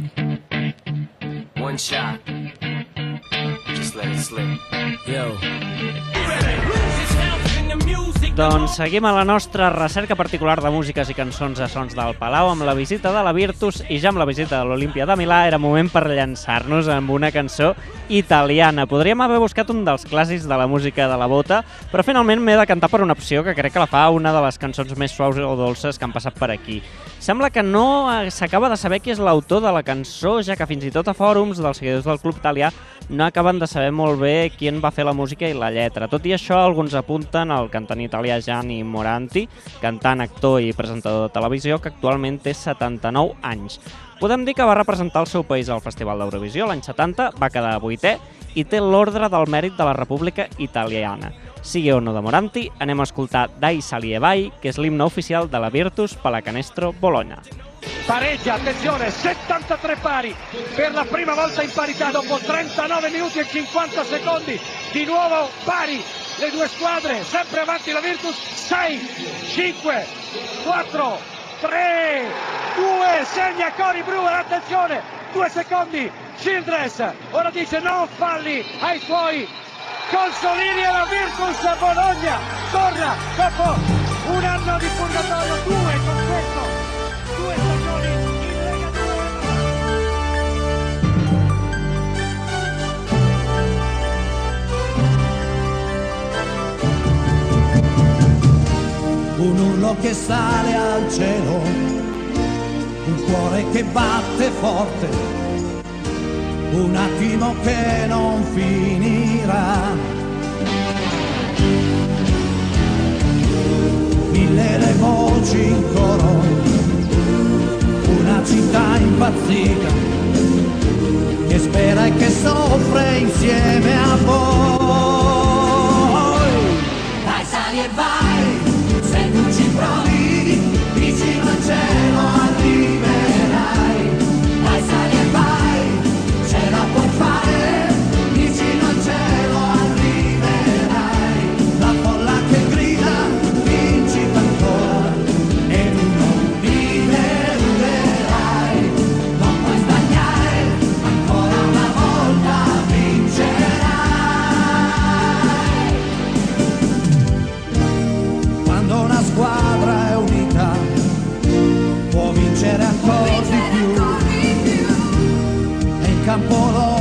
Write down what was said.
head. One shot. Just let it slip. Yo. Doncs seguim a la nostra recerca particular de músiques i cançons a sons del Palau amb la visita de la Virtus i ja amb la visita de l'Olimpia de Milà era moment per llançar-nos amb una cançó italiana. Podríem haver buscat un dels clàssics de la música de la bota, però finalment m'he de cantar per una opció que crec que la fa una de les cançons més suaus o dolces que han passat per aquí. Sembla que no s'acaba de saber qui és l'autor de la cançó, ja que fins i tot a fòrums dels seguidors del club italià no acaben de saber molt bé qui en va fer la música i la lletra. Tot i això, alguns apunten al cantant italià Gianni Moranti, cantant, actor i presentador de televisió, que actualment té 79 anys. Podem dir que va representar el seu país al Festival d'Eurovisió l'any 70, va quedar vuitè i té l'ordre del mèrit de la República Italiana. Sigui o no de Moranti, anem a escoltar Dai Salie Vai, che è l'imne ufficial della Virtus Pallacanestro Bologna. pareggia, attenzione, 73 pari per la prima volta in parità dopo 39 minuti e 50 secondi, di nuovo pari le due squadre, sempre avanti la Virtus, 6, 5, 4, 3, 2, segna Cori Brewer, attenzione, 2 secondi, Childress, ora dice non falli ai suoi Consolini e la Virtus Bologna torna dopo un anno di purgatorio, due con questo, urlo che sale al cielo, un cuore che batte forte, un attimo che non finirà. Mille le voci in coro, una città impazzita, el.